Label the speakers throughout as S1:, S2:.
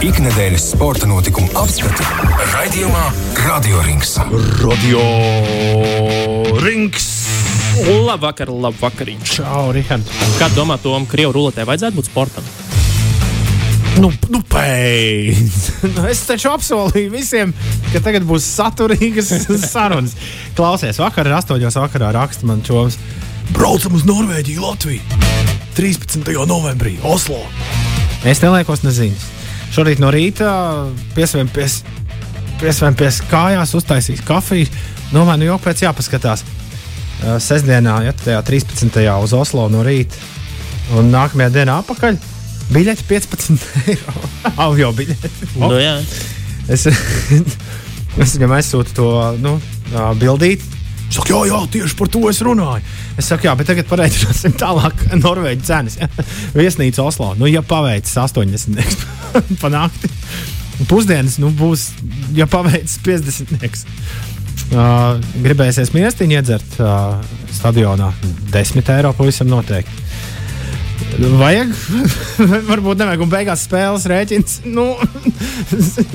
S1: Ikdienas sporta notikumu apskati raidījumā Radio Rings.
S2: Radio Rings!
S3: Labvakar, labvakar.
S4: Čau, Rihard.
S3: Kā domā, Tom, Krievijas ruletē vajadzētu būt sportam?
S4: Nu, nu nu, es taču apsolīju visiem, ka tagad būs saturīgas sarunas. Klausies, vakar ar 8. vakarā raksta man čoms. Braucam uz Norvēģiju, Latviju. 13. novembrī, Oslo. Es neliekos neziņas. Šorīt no rīta piesvērām pie, piesvēm pie kājās, uztaisīs kafiju. Domāju, nu jau pēc jāpaskatās. Sestdienā, ja tajā 13. uz Oslo no rīta un nākamajā dienā apakaļ. Biļeti 15 eiro. Avio biļeti.
S3: Nu, jā.
S4: Es, es viņam aizsūtu to nu, bildīti. Saka, jā, jā, tieši par to es runāju. Es saku, jā, bet tagad pareiķināsim tālāk Norvēģijas cenas. Ja? Viesnīca Oslo. Nu, ja paveicis 80 pa nakti, pusdienas nu, būs, ja paveicis 50. Uh, gribēsies miestiņu iedzert uh, stadionā 10 eiro pavisam noteikti. Vajag, varbūt nevajag, un beigās spēles rēķins. Nu,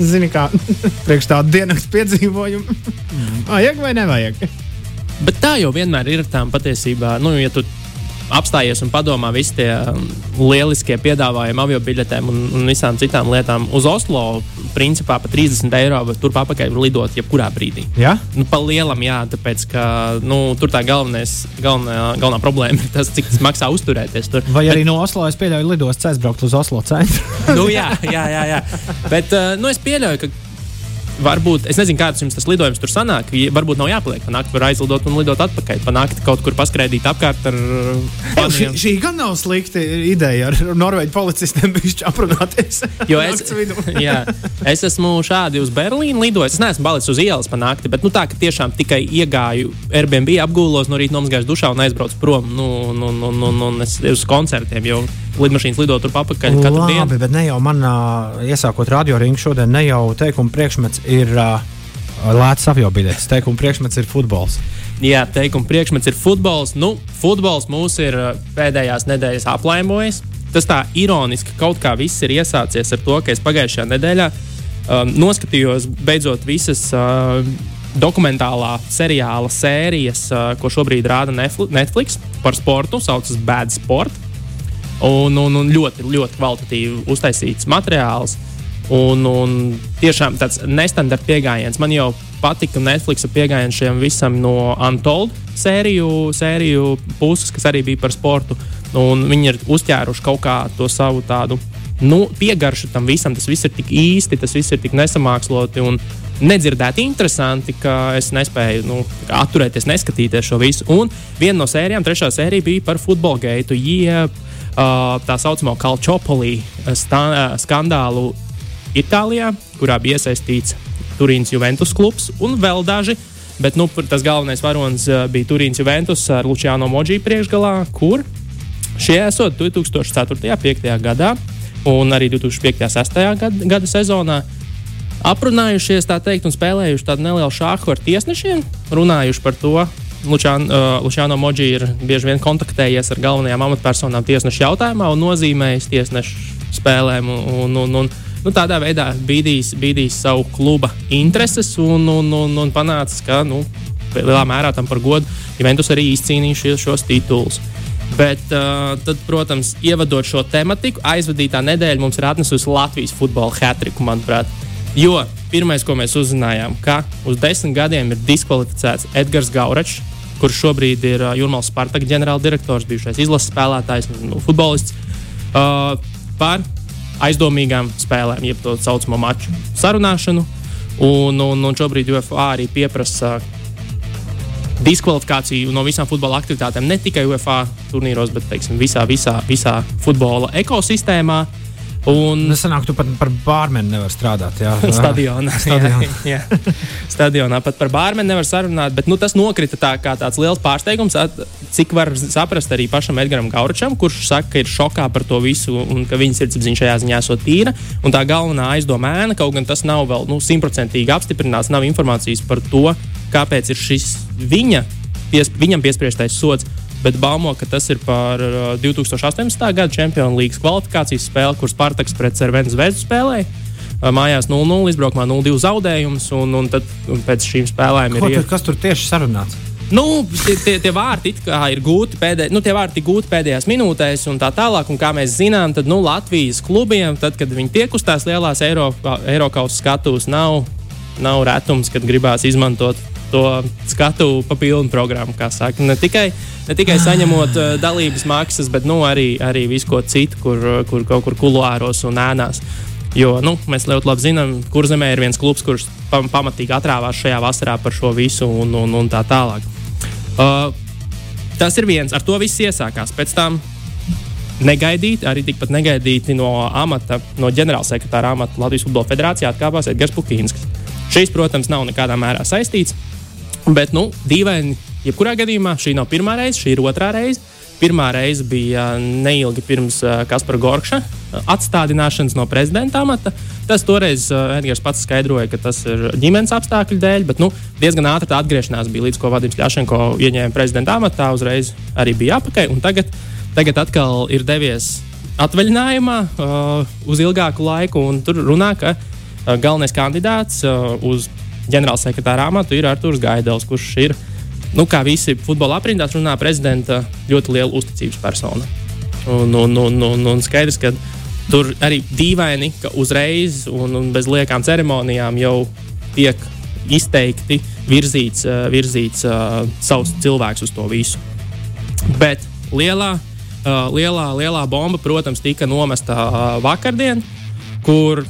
S4: zini, kā priekš tādu diennakts piedzīvojumu. Vajag vai nevajag?
S3: Bet tā jau vienmēr ir tām patiesībā. Nu, ja tu apstājies un padomā visi tie um, lieliskie piedāvājumi avio biļetēm un, un visām citām lietām uz Oslo, principā par 30 eiro tur papakaļ var lidot jebkurā brīdī.
S4: Ja?
S3: Nu, pa lielam, jā, tāpēc, ka nu, tur tā galvenais, galvenā, galvenā problēma ir tas, cik tas maksā uzturēties tur.
S4: Vai arī no Oslo es pieļauju lidostas aizbraukt uz Oslo centru?
S3: nu, jā, jā, jā, jā. Bet uh, nu, es pieļauju, ka varbūt, es nezinu, kāds jums tas lidojums tur sanāk. Varbūt nav jāpaliek pa nakti, var aizlidot un lidot atpakaļ. Pa nakti kaut kur paskraidīt apkārt ar uh,
S4: Šī,
S3: planiem.
S4: šī gan nav slikta ideja ar norvēģu policistiem bišķi aprunāties.
S3: Jo es, jā, es esmu šādi uz Berlīnu lidojis. Es neesmu palicis uz ielas pa nakti, bet nu, tā, ka tiešām tikai iegāju Airbnb, apgūlos no rīta nomazgāju dušā un aizbraucu prom. Nu, nu, nu, nu, nu, uz koncertiem jau lidmašīnas lido tur papakaļ katru dienu.
S4: Labi, bet ne jau manā iesākot radioringu šodien, ne jau teikuma priekšmets ir uh, lēts avio biļetes. Teikuma priekšmets ir futbols.
S3: Jā, teikuma priekšmets ir futbols. Nu, futbols mūs ir pēdējās nedēļas aplaimojis. Tas tā ironiski kaut kā viss ir iesācies ar to, ka es pagājušajā nedēļā um, noskatījos beidzot visas. Uh, Dokumentālā seriāla sērijas, uh, ko šobrīd rāda Netfli- Netflix par sportu, saucas Bad Sport. Un, un, un ļoti, ļoti kvalitatīvi uztaisīts materiāls. Un, un tiešām tāds nestandarta pieejams. Man jau patika Netflix pieejams šiem visam no Untold sēriju, sēriju puses, kas arī bija par sportu. Un viņi ir uzķēruši kaut kā to savu tādu nu, piegaršu tam visam. Tas viss ir tik īsti, tas viss ir tik nesamāksloti un nedzirdēti interesanti, ka es nespēju nu, atturēties, neskatīties šo visu. Un viena no sērijām, trešā sērija bija par futbola geitu, jeb uh, tā saucamo Kalčopolī skandālu Itālijā, kurā bija iesaistīts Turīnas Juventus klubs un vēl daži. Bet nu, tas galvenais varonis uh, bija Turīnas Juventus ar Lučiāno Modžiju priekšgalā, kur šie esot 2004. un 2005. gadā un arī 2005. un 2006. Gada, gada sezonā aprunājušies, tā teikt, un spēlējuši tādu nelielu šāhu ar tiesnešiem, runājuši par to. Lučān, uh, Lučāno Modži ir bieži vien kontaktējies ar galvenajām amatpersonām tiesneša jautājumā un nozīmējis tiesnešu spēlēm. Un, un, un, nu, tādā veidā bīdīs, bīdīs savu kluba intereses un, un, un, un panācis, ka nu, lielā mērā tam par godu Juventus arī izcīnījušies šos titulus. Bet, uh, tad, protams, ievadot šo tematiku, aizvadītā nedēļa mums ir atnesusi Latvijas futbola hatriku, manuprāt. Jo pirmais, ko mēs uzzinājām, ka uz desmit gadiem ir diskvalificēts Edgars Gauračs, kurš šobrīd ir uh, Jurmāls Spartaka ģenerāldirektors, bijušais izlases spēlētājs, nu, futbolists, uh, par aizdomīgām spēlēm, jeb tā saucamo maču sarunāšanu. Un, un, un šobrīd UFA arī pieprasa diskvalifikāciju no visām futbola aktivitātēm, ne tikai UFA turnīros, bet teiksim, visā, visā, visā futbola ekosistēmā. Un
S4: Tas sanāk, tu pat par bārmeni nevar strādāt. Jā,
S3: Stadionā.
S4: Stadionā.
S3: Jā, jā. Stadionā pat par bārmeni nevar sarunāt, bet nu, tas nokrita tā kā tāds liels pārsteigums. At, cik var saprast arī pašam Edgars Gauračam, kurš saka, ka ir šokā par to visu un ka viņa sirdsapziņa šajā ziņā esot tīra. Un tā galvenā aizdoma ēna, kaut gan tas nav vēl nu, simtprocentīgi apstiprināts, nav informācijas par to, kāpēc ir šis viņa, pies, viņam piespriestais sots. Bet baumo, ka tas ir par uh, 2018. gada Champions League kvalifikācijas spēli, kur Spartaks pret Cervenu zvezdu spēlēja. uh, mājās 0-0, izbraukumā 0-2 zaudējums, un, un tad un pēc šīm spēlēm
S4: Ko
S3: ir.
S4: tur, kas tur tieši sarunāts?
S3: Nu, tie, tie, tie vārti ir gūti, pēdē, nu, tie vārti gūti pēdējās minūtēs, un tā tālāk. Un kā mēs zinām, tad nu, Latvijas klubiem, tad, kad viņi tiek uz tās lielās Eiropas skatuves, nav, nav retums, kad gribās izmantot to skatu pa pilnu programmu. Ne tikai, ne tikai saņemot uh, dalības maksas, bet nu, arī, arī visu ko citu, kur, kur kaut kur kuluāros un ēnās. Jo nu, mēs ļoti labi zinām, kur zemē ir viens klubs, kurš pam pamatīgi atrāvās šajā vasarā par šo visu un, un, un tā tālāk. Uh, tas ir viens, ar to viss iesākās. Pēc tam negaidīti, arī tikpat negaidīti no amata, no ģenerālsekretāra amata Latvijas Futbola Federācijā atkāpās Edgars Pukīnskis. Šis, protams, nav nekādā mērā saistīts, bet, nu, dīvaini, jebkurā gadījumā šī nav pirmā reize, šī ir otrā reize. Pirmā reize bija neilgi pirms Kaspara Gorkša atstādināšanas no prezidenta amata. Tas toreiz Edgars pats skaidroja, ka tas ir ģimenes apstākļu dēļ, bet nu, diezgan ātri tā atgriešanās bija līdz ko Vadims Ļašenko ieņēma prezidenta amatā. Uzreiz arī bija apakaļ, un tagad, tagad atkal ir devies atvaļinājumā uh, uz ilgāku laiku, un tur runā, ka galvenais kandidāts uh, uz ģenerālsekretāra amatu ir Artūrs Gaidels, kurš ir nu, kā visi futbola aprindās runā, prezidenta ļoti liela uzticības persona. Un, un, un, un, un skaidrs, ka tur arī dīvaini, ka uzreiz un, un bez liekām ceremonijām jau tiek izteikti virzīts, uh, virzīts uh, savs cilvēks uz to visu. Bet lielā, uh, lielā, lielā bomba, protams, tika nomesta uh, vakardien, kur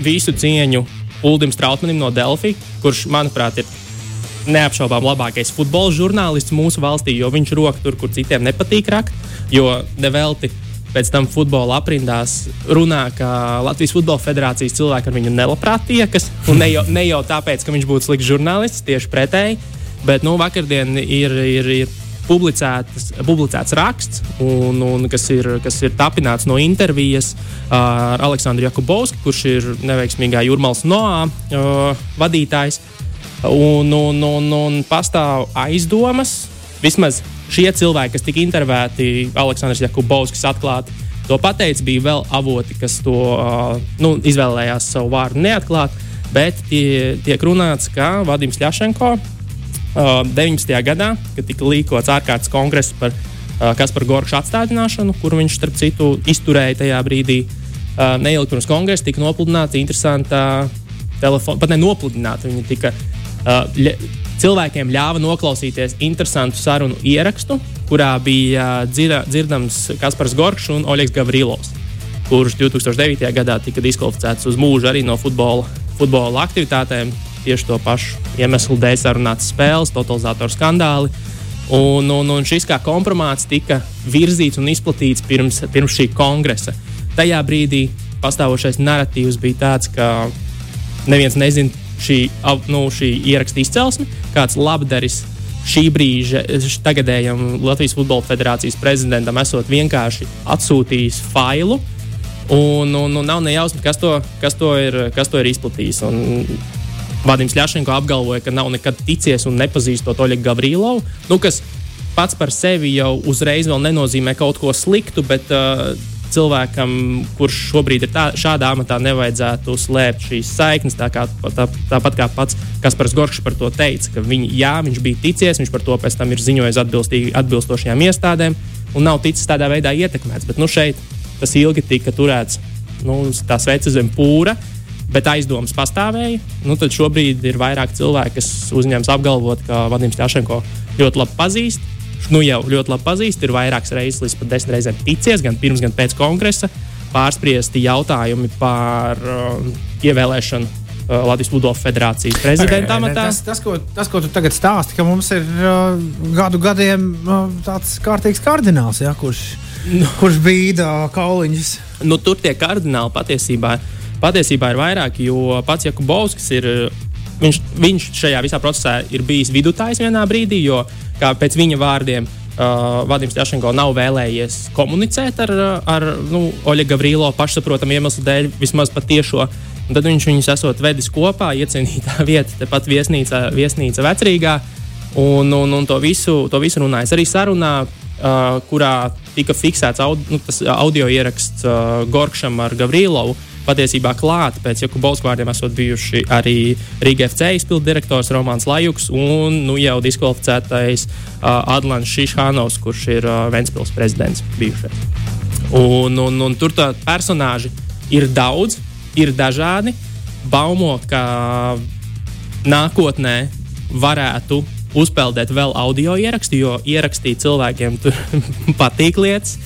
S3: visu cieņu Uldim Strautmanim no Delfī, kurš, manuprāt, ir neapšaubām labākais futbola žurnālists mūsu valstī, jo viņš roka tur, kur citiem nepatīk rakt. Jo nevelti pēc tam futbola aprindās runā, ka Latvijas Futbola Federācijas cilvēki ar viņu nelabprāt tiekas. Ne jau, ne jau tāpēc, ka viņš būtu slikts žurnālists, tieši pretēji. Bet nu, vakardien ir, ir, ir publicēts raksts, un, un, kas, ir, kas ir tapināts no intervijas ar Aleksandru Jakubovski, kurš ir neveiksmīgā Jurmālas Noā uh, vadītājs. Un, un, un, un pastāv aizdomas, vismaz šie cilvēki, kas tika intervēti, Aleksandrs Jakubovskis atklāti. To pateicis, bija vēl avoti, kas to uh, nu, izvēlējās savu vārdu neatklāt, bet tie, tiek runāts, ka Vadims Ļašenko uh, 19. gadā, kad tika līkots ārkārtas kongress par uh, Kasparu Goršu atstādināšanu, kur viņš starp citu izturēja tajā brīdī, uh, neilgi pirms kongresa tika nopludināta interesanta telefona, pat ne nopludināta, viņa tika Uh, cilvēkiem ļāva noklausīties interesantu sarunu ierakstu, kurā bija uh, dzira, dzirdams Kaspars Gorčs un Oļegs Gavrilovs, kurš 2009. gadā tika diskvalificēts uz mūžu arī no futbola, futbola aktivitātēm. Tieši to pašu iemeslu dēļ sarunāts spēles, totalizatoru skandāli. Un, un, un šis kā kompromāts tika virzīts un izplatīts pirms, pirms šī kongresa. Tajā brīdī pastāvošais narratīvs bija tāds, ka neviens nezina, šī, nu, šī ieraksta izcelsme, kāds labdaris šī brīža tagadējam Latvijas Futbola Federācijas prezidentam esot vienkārši atsūtījis failu. Un, un, un nav nejausma, kas to, kas to, ir, kas to ir izplatījis. Un Vadims Ļašenko apgalvoja, ka nav nekad ticies un nepazīstot Oļegu Gavrīlovu, nu, kas pats par sevi jau uzreiz nenozīmē kaut ko sliktu, bet uh, cilvēkam, kurš šobrīd ir tā, šādā amatā, nevajadzētu slēpt šīs saiknes. Tā kā, tā, tāpat kā pats Kaspars Gorčs par to teica, ka viņi, jā, viņš bija ticies, viņš par to pēc tam ir ziņojis atbilstošajām iestādēm un nav ticis tādā veidā ietekmēts. Bet nu, šeit tas ilgi tika turēts nu, tā sveica zem pūra. Bet aizdomas pastāvēja. Nu, tad šobrīd ir vairāk cilvēku, kas uzņems apgalvot, ka Vadims Jāšenko ļoti labi pazīst nu, jau ļoti labi pazīst, ir vairākas reizes, līdz pat desmit reizēm ticies, gan pirms, gan pēc kongresa, pārspriesti jautājumi par uh, ievēlēšanu uh, Latvijas Futbola Federācijas prezidenta amatā.
S4: Tas, tas, ko, tas, ko tu tagad stāsti, ka mums ir uh, gadu gadiem uh, tāds kārtīgs kardināls, ja, kurš, nu. kurš bīda kauliņus.
S3: Nu, tur tie kardināli patiesībā, patiesībā ir vairāki, jo pats Jakubovskis ir. Viņš, viņš šajā visā procesā ir bijis vidutājs vienā brīdī, jo pēc viņa vārdiem. Uh, Vadims Jašenko nav vēlējies komunicēt ar, ar nu, Oļegu Gavrīlo pašsaprotamu iemeslu dēļ, vismaz patiešo. Un tad viņš viņus esot vedis kopā, iecienītā vieta, tepat viesnīca, viesnīca vecrīgā. Un, un, un to, visu, to visu runājas arī sarunā, uh, kurā tika fiksēts aud, nu, audio ieraksts uh, Gorkšam ar Gavrīlovu, patiesībā klāt pēc Jakubovska vārdiem esot bijuši arī Rīga FC izpildu direktors Romāns Lajuks un nu, jau diskvalificētais uh, Adlants Šišānovs, kurš ir uh, Ventspils prezidents bijušais. Un, un, un tur tā personāži ir daudz, ir dažādi. Baumo, ka nākotnē varētu uzpeldēt vēl audio ierakstu, jo ierakstīt cilvēkiem tur patīk lietas.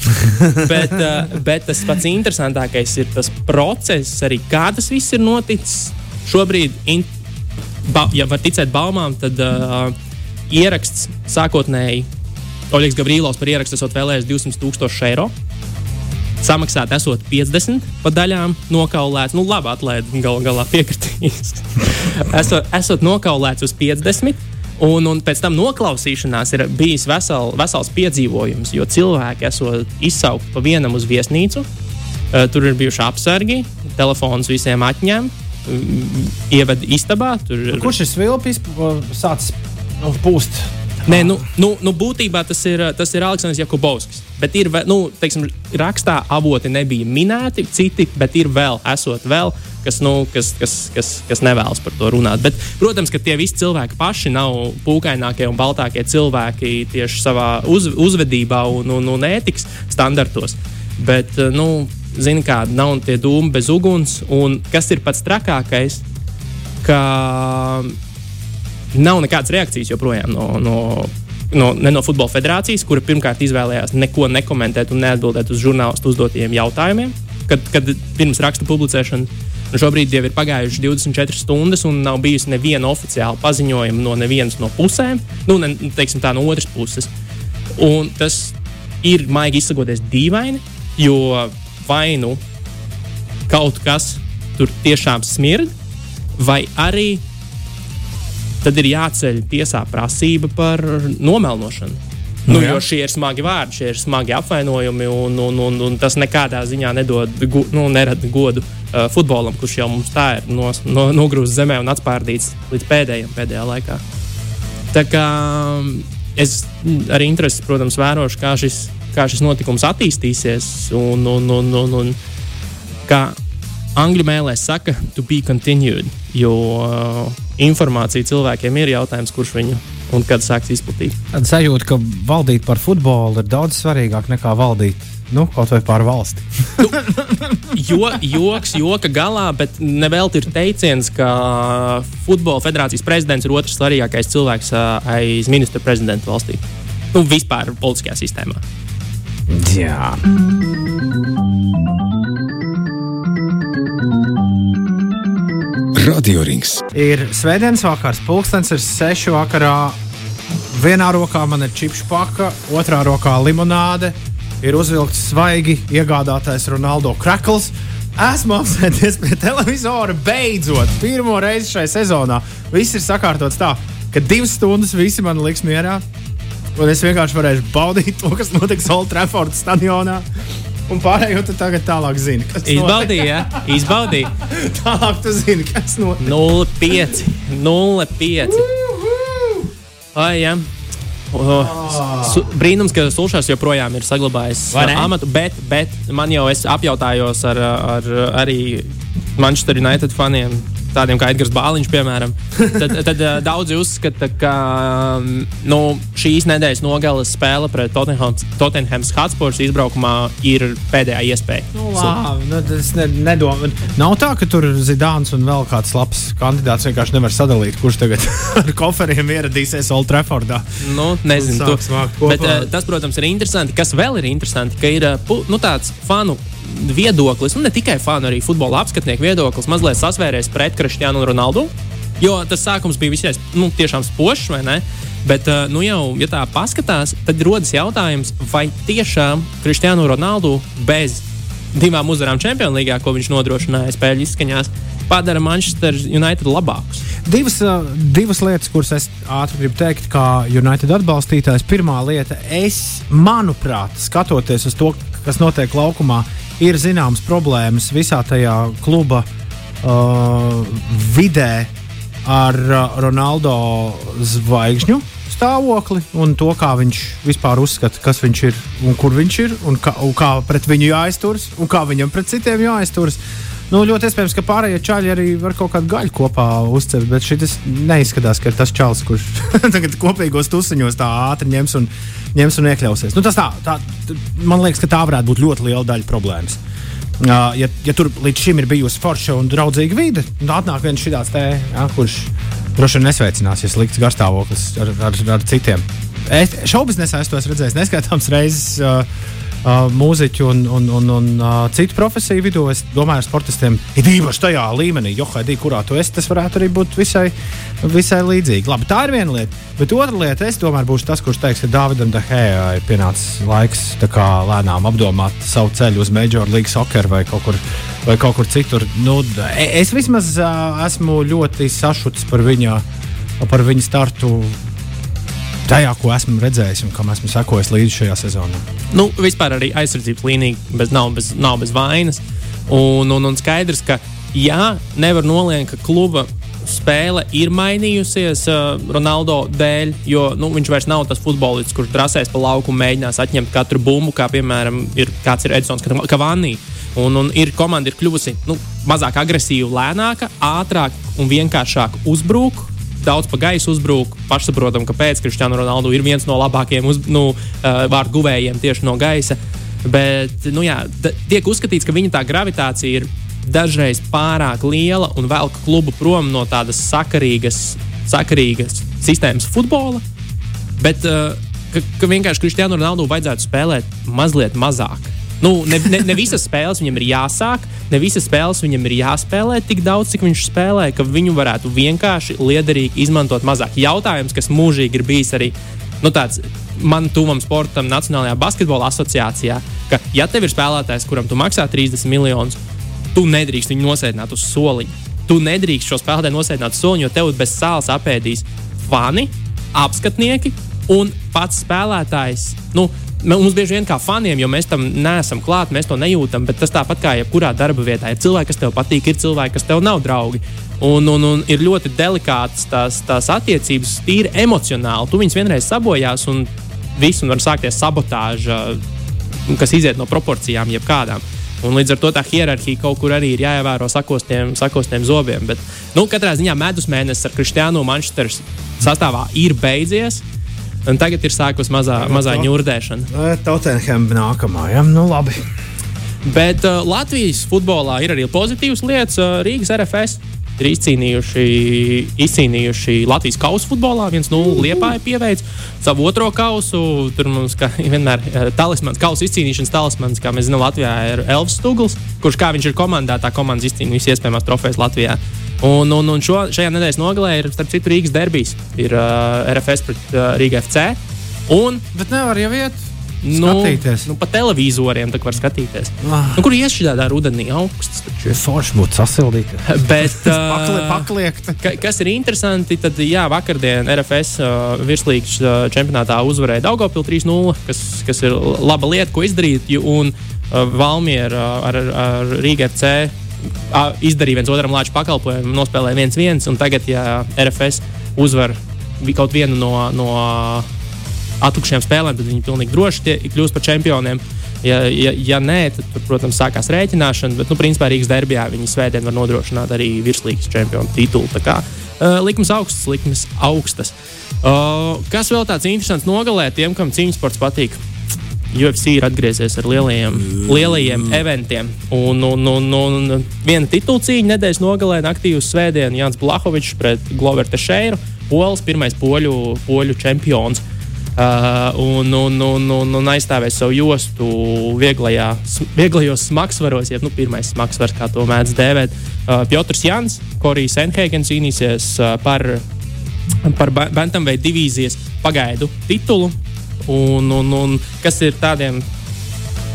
S3: bet, uh, bet tas pats interesantākais ir tas process, arī kā tas viss ir noticis. Šobrīd, in, ba, ja var ticēt baumām, tad uh, ieraksts sākotnēji Oļegs Gavrīlovs par ierakstu esot vēlējies 200 tūkstoši eiro. Samaksāt, esot 50 pa daļām, nokaulēts. Nu, labi, atlaidi gal galā piekritīs. esot, esot nokaulēts uz 50. Un, un pēc tam noklausīšanās ir bijis vesel, vesels piedzīvojums, jo cilvēki esat izsaukti pa vienam uz viesnīcu. Uh, tur ir bijuši apsargi, telefons visiem atņem, mm, ieved istabā. Tur...
S4: Kurš ir svilpis, sācis nu, pūst?
S3: Nē, nu, nu, nu, būtībā tas ir, tas ir Aleksandrs Jakubovskis. Bet ir, nu, teiksim, rakstā avoti nebija minēti, citi, bet ir vēl, esot vēl, kas, nu, kas, kas, kas, kas nevēlas par to runāt. Bet, protams, ka tie visi cilvēki paši nav pūkainākie un baltākie cilvēki tieši savā uz, uzvedībā un, un, un ētikas standartos. Bet, nu, zini, kā nav tie dūmi bez uguns, un kas ir pats trakākais, ka nav nekādas reakcijas joprojām no, no, no, ne no Futbola federācijas, kura pirmkārt izvēlējās neko nekomentēt un neatbildēt uz žurnālistu uzdotajiem jautājumiem, kad, kad pirms raksta publicēšanas. Un šobrīd jau ir pagājušas 24 stundas, un nav bijusi neviena oficiāla paziņojuma no nevienas no pusēm, nu, ne, teiksim, tā no otras puses. Un tas ir maigi izsakoties dīvaini, jo vai nu kaut kas tur tiešām smird, vai arī tad ir jāceļ tiesā prasība par nomelnošanu. Nu, nu, jo šie ir smagi vārdi, šie ir smagi apvainojumi, un, un, un, un tas nekādā ziņā nedod, gu, nu, nerada godu uh, futbolam, kurš jau mums tā ir nos, no, nogrūzts zemē un atspārdīts līdz pēdējiem pēdējā laikā. Tā kā um, es arī interesi, protams, vērošu, kā šis, kā šis notikums attīstīsies, un, un, un, un, un kā angļu mēlē saka, to be continued, jo uh, informācija cilvēkiem ir jautājums, kurš viņu un kad sāks izplatīt.
S4: Tad sajūta, ka valdīt par futbolu ir daudz svarīgāk nekā valdīt. Nu, kaut vai pār valsti.
S3: nu, jo, joks, joka galā, bet nevelti ir teiciens, ka Futbola federācijas prezidents ir otrs svarīgākais cilvēks aiz ministra prezidenta valstī. Nu, vispār politiskajā sistēmā.
S4: Jā.
S1: Radio Rings.
S4: Ir svētdienas vakars, pulkstenis ir sešu vakarā. Vienā rokā man ir čipšu paka, otrā rokā limonāde. Ir uzvilkts svaigi iegādātais Ronaldo krakls. Esmu apsēdies pie televizora beidzot, pirmo reizi šajā sezonā. Viss ir sakārtots tā, ka divas stundas visi man liks mierā. Un es vienkārši varēšu baudīt to, kas notiks Old Trafford stadionā. Un pārējo tu tagad tālāk zini, kas
S3: Izbaudīja, ja? izbaudīja.
S4: tālāk tu zini, kas notiek.
S3: 0,5. 0,5. Ai, jā. O, su, brīnums, ka Sulšās joprojām ir saglabājis
S4: Vai ne?
S3: amatu, bet, bet man jau es apjautājos ar, ar arī Manchester United faniem. Tādiem kā Edgars Bāliņš, piemēram. Tad, tad uh, daudzi uzskata, ka um, nu, šīs nedēļas nogales spēle pret Tottenhams Hotspurs izbraukumā ir pēdējā iespēja.
S4: Nu, labi, nu, es ne, nedomāju. Nav tā, ka tur Zidāns un vēl kāds labs kandidāts vienkārši nevar sadalīt, kurš tagad ar koferiem ieradīsies Old Traffordā.
S3: Nu, nezinu,
S4: kopā.
S3: bet, uh, tas, protams, ir interesanti. Kas vēl ir interesanti, ka ir pu- nu, tāds fanu viedoklis, un ne tikai fanu, arī futbola apskatnieku viedoklis, mazliet sasvēries pret Kristiānu Ronaldu. Jo tas sākums bija visai nu, spožs, vai ne? Bet, uh, nu jau, ja tā paskatās, tad rodas jautājums, vai tiešām Kristiānu Ronaldu bez divām uzvarām Champions League, ko viņš nodrošināja spēļu izskaņās, padara Manchester United labākus.
S4: Divas, uh, divas lietas, kuras es ātri gribu teikt, kā United atbalstītājs. Pirmā lieta, es, manuprāt, skatoties uz to, kas notiek laukumā, ir zināmas problēmas visā tajā kluba uh, vidē ar uh, Ronaldo zvaigžņu stāvokli un to, kā viņš vispār uzskata, kas viņš ir un kur viņš ir un kā, un kā pret viņu jāizturas un kā viņam pret citiem jāizturas. Nu, ļoti iespējams, ka pārējie čaļi arī var kaut kādu gaļu kopā uzcelt, bet šis neizskatās, ka ir tas čalis, kurš tagad kopīgos tusiņos tā ātri ņems un, ņems un iekļausies. Nu, tas tā, tā, man liekas, ka tā varētu būt ļoti liela daļa problēmas. Uh, ja, ja tur līdz šim ir bijusi forša un draudzīga vide, tad atnāk viens šāds te, ja, kurš droši vien nesveicinās, ja slikts garstāvoklis ar, ar, ar citiem. Es šaubiznesā es to esmu redzējis neskaitāmas reizes. Uh, uh, mūziķu un, un, un, un uh, citu profesiju vidū. Es domāju, ar sportistiem ir īpaši tajā līmenī, jo Haidī, kurā tu esi, tas varētu arī būt visai, visai līdzīgi. Labi, tā ir viena lieta. Bet otra lieta, es tomēr būšu tas, kurš teiks, ka Dāvidam Dahējā ir pienācis laiks kā, lēnām apdomāt savu ceļu uz Major League Soccer vai kaut kur, vai kaut kur citur. Nu, e, es vismaz uh, esmu ļoti sašutis par viņa, par viņa startu tajā, ko esmu redzējis un kam esmu sekojis līdzi šajā sezonā.
S3: Nu, vispār arī aizsardzības līnija bez, nav, bez, nav bez vainas. Un, un, un skaidrs, ka jā, nevar noliekt, ka kluba spēle ir mainījusies uh, Ronaldo dēļ, jo nu, viņš vairs nav tas futbolists, kurš drasēs pa lauku un mēģinās atņemt katru bumbu, kā piemēram ir, ir Edsons Kavani. Un, un ir komanda ir kļuvusi nu, mazāk agresīva, lēnāka, ātrāk un vienkāršāk uzbruk daudz pa gaisu uzbrūk. Pašsaprotam, ka pēc Kristiāna Ronaldu ir viens no labākajiem uz, nu, uh, vārdu guvējiem tieši no gaisa. Bet nu, jā, tiek uzskatīts, ka viņa tā gravitācija ir dažreiz pārāk liela un velk klubu prom no tādas sakarīgas, sakarīgas sistēmas futbola. Bet uh, ka, ka vienkārši Kristiānu Ronaldu vajadzētu spēlēt mazliet mazāk. Nu, ne, ne, ne visas spēles viņam ir jāsāk, ne visas spēles viņam ir jāspēlē tik daudz, cik viņš spēlē, ka viņu varētu vienkārši liederīgi izmantot mazāk. Jautājums, kas mūžīgi ir bijis arī nu, tāds man tuvam sportam, Nacionālajā basketbola asociācijā, ka, ja tev ir spēlētājs, kuram tu maksā 30 miljonus, tu nedrīkst viņu nosēdināt uz soliņa. Tu nedrīkst šo spēlētāju nosēdināt uz soliņa, jo tev bez sāls apēdīs fani, apskatnieki un pats spēlētājs. Nu, Mums bieži vien kā faniem, jo mēs tam neesam klāt, mēs to nejūtam, bet tas tāpat kā jebkurā darba vietā. Ir cilvēki, kas tev patīk, ir cilvēki, kas tev nav draugi. Un, un, un ir ļoti delikātas tās, tās attiecības, tīri emocionāli. Tu viņus vienreiz sabojās, un viss var sākties sabotāža, kas iziet no proporcijām, jebkādām. Un līdz ar to tā hierarhija kaut kur arī ir jāievēro sakostiem, sakostiem zobiem. Bet, nu, katrā ziņā medus mēnesis ar Kristiānu Manchesteras sastāvā ir beidzies. Un tagad ir sākus mazā, mazā ņurdēšana.
S4: Tottenham nākamā, ja? Nu, labi.
S3: Bet uh, Latvijas futbolā ir arī pozitīvas lietas. Uh, Rīgas RFS ir izcīnījuši, izcīnījuši Latvijas kausa futbolā. 1-0 Liepāja pieveic savu otro kausu. Tur mums kā, vienmēr ir talismans, kausa izcīnīšanas talismans, kā mēs zinām, Latvijā ir Elvis Stūgls, kurš kā viņš ir komandā, tā komandas izcīnīja visas iespējamās trofejas Latvijā. Un, un, un šo, šajā nedēļas nogalē ir starp citu Rīgas derbijas. Ir uh, RFS pret uh, Rīga FC. Un,
S4: Bet nevar jau iet.
S3: Nu,
S4: Skatīties.
S3: nu, pa televizoriem tā var skatīties.
S4: Ah.
S3: Nu, kur ies šādā rudenī augsts? taču.
S4: Forši būtu sasildīti.
S3: Bet, uh,
S4: pakliekt.
S3: ka, kas ir interesanti, tad jā, vakardien RFS uh, virslīgas uh, čempionātā uzvarēja Daugopilu 3-0, kas, kas ir laba lieta, ko izdarīt. Un uh, Valmiera uh, ar, ar Rīga FC izdarīja viens otram lāču pakalpojumu, nospēlēja viens viens, tagad, ja RFS uzvar kaut vienu no, no atlikušajām spēlēm, tad viņi pilnīgi droši kļūst par čempioniem. Ja, ja, ja nē, tad, tur, protams, sākās rēķināšana, bet, nu, principā Rīgas derbijā viņi svētdien var nodrošināt arī virslīgas čempionu titulu. Tā kā uh, likmes augstas, likmes augstas. Uh, kas vēl tāds interesants nogalē tiem, kam cīņas sports patīk? UFC ir atgriezies ar lielajiem, lielajiem eventiem. Un, un, un, un viena titula cīņa nedēļas nogalē, naktī uz svētdienu Jānis Blahovičs pret Gloveru Tešēru, Pols, pirmais poļu, poļu čempions. Uh, un, un, un, un, un aizstāvēs savu jostu vieglajā, vieglajos smagsvaros, jeb nu, pirmais smagsvars, kā to mēdz dēvēt. Uh, Piotrs Jans, Korijs Enhēgens cīnīsies uh, par, par ba- Bantamveida divīzijas pagaidu titulu. Un, un, un kas ir tādiem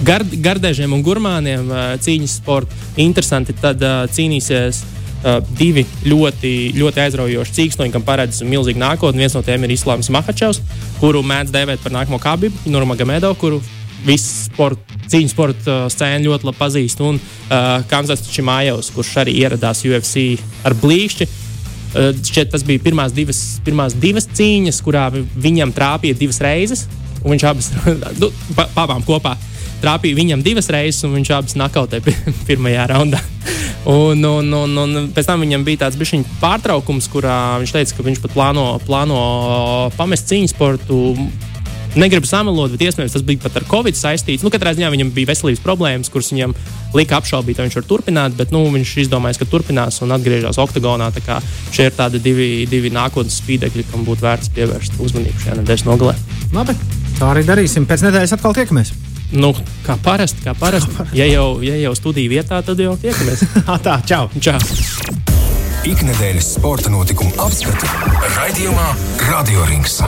S3: gard, gardēžiem un gurmāniem cīņas sporta interesanti, tad cīnīsies uh, divi ļoti, ļoti aizraujoši cīkstoņi, kam paredz milzīgu nākotni. Viens no tiem ir Islāms Mahačevs, kuru mēdz dēvēt par nākamo kabibu, Nurmagomedov, kuru visu sport, cīņas sporta scēnu ļoti labi pazīst, un uh, Kanzas Čimājevs, kurš arī ieradās UFC ar blīšķi. Uh, šķiet, tas bija pirmās divas, pirmās divas cīņas, kurā vi- viņam trāpīja divas reizes, viņš abas nu, pa, pabām kopā. trāpīja viņam divas reizes, un viņš abas nakautēja pirmajā raundā. Un, un, un, un pēc tam viņam bija tāds pārtraukums, kurā viņš teica, ka viņš pat plāno, plāno pamest cīņu sportu negribu samalot, bet iespējams tas bija pat ar covid saistīts. Nu, katrā ziņā viņam bija veselības problēmas, kuras viņam lika apšaubīt, vai viņš var turpināt. Bet nu, viņš izdomāja, ka turpinās un atgriežas oktagonā. Šie ir tādi divi, divi nākotnes spīdekļi, kam būtu vērts pievērst uzmanību šajā nedēļas nogalē.
S4: Labi, tā arī darīsim. Pēc nedēļas atkal tiekamies.
S3: Nu, kā parasti, kā parasti. Ja jau, ja jau studiju vietā, tad jau tiekamies.
S4: tā, čau!
S3: čau.
S1: Ikdienas sporta notikumu apskatu raidījumā Radio Rings.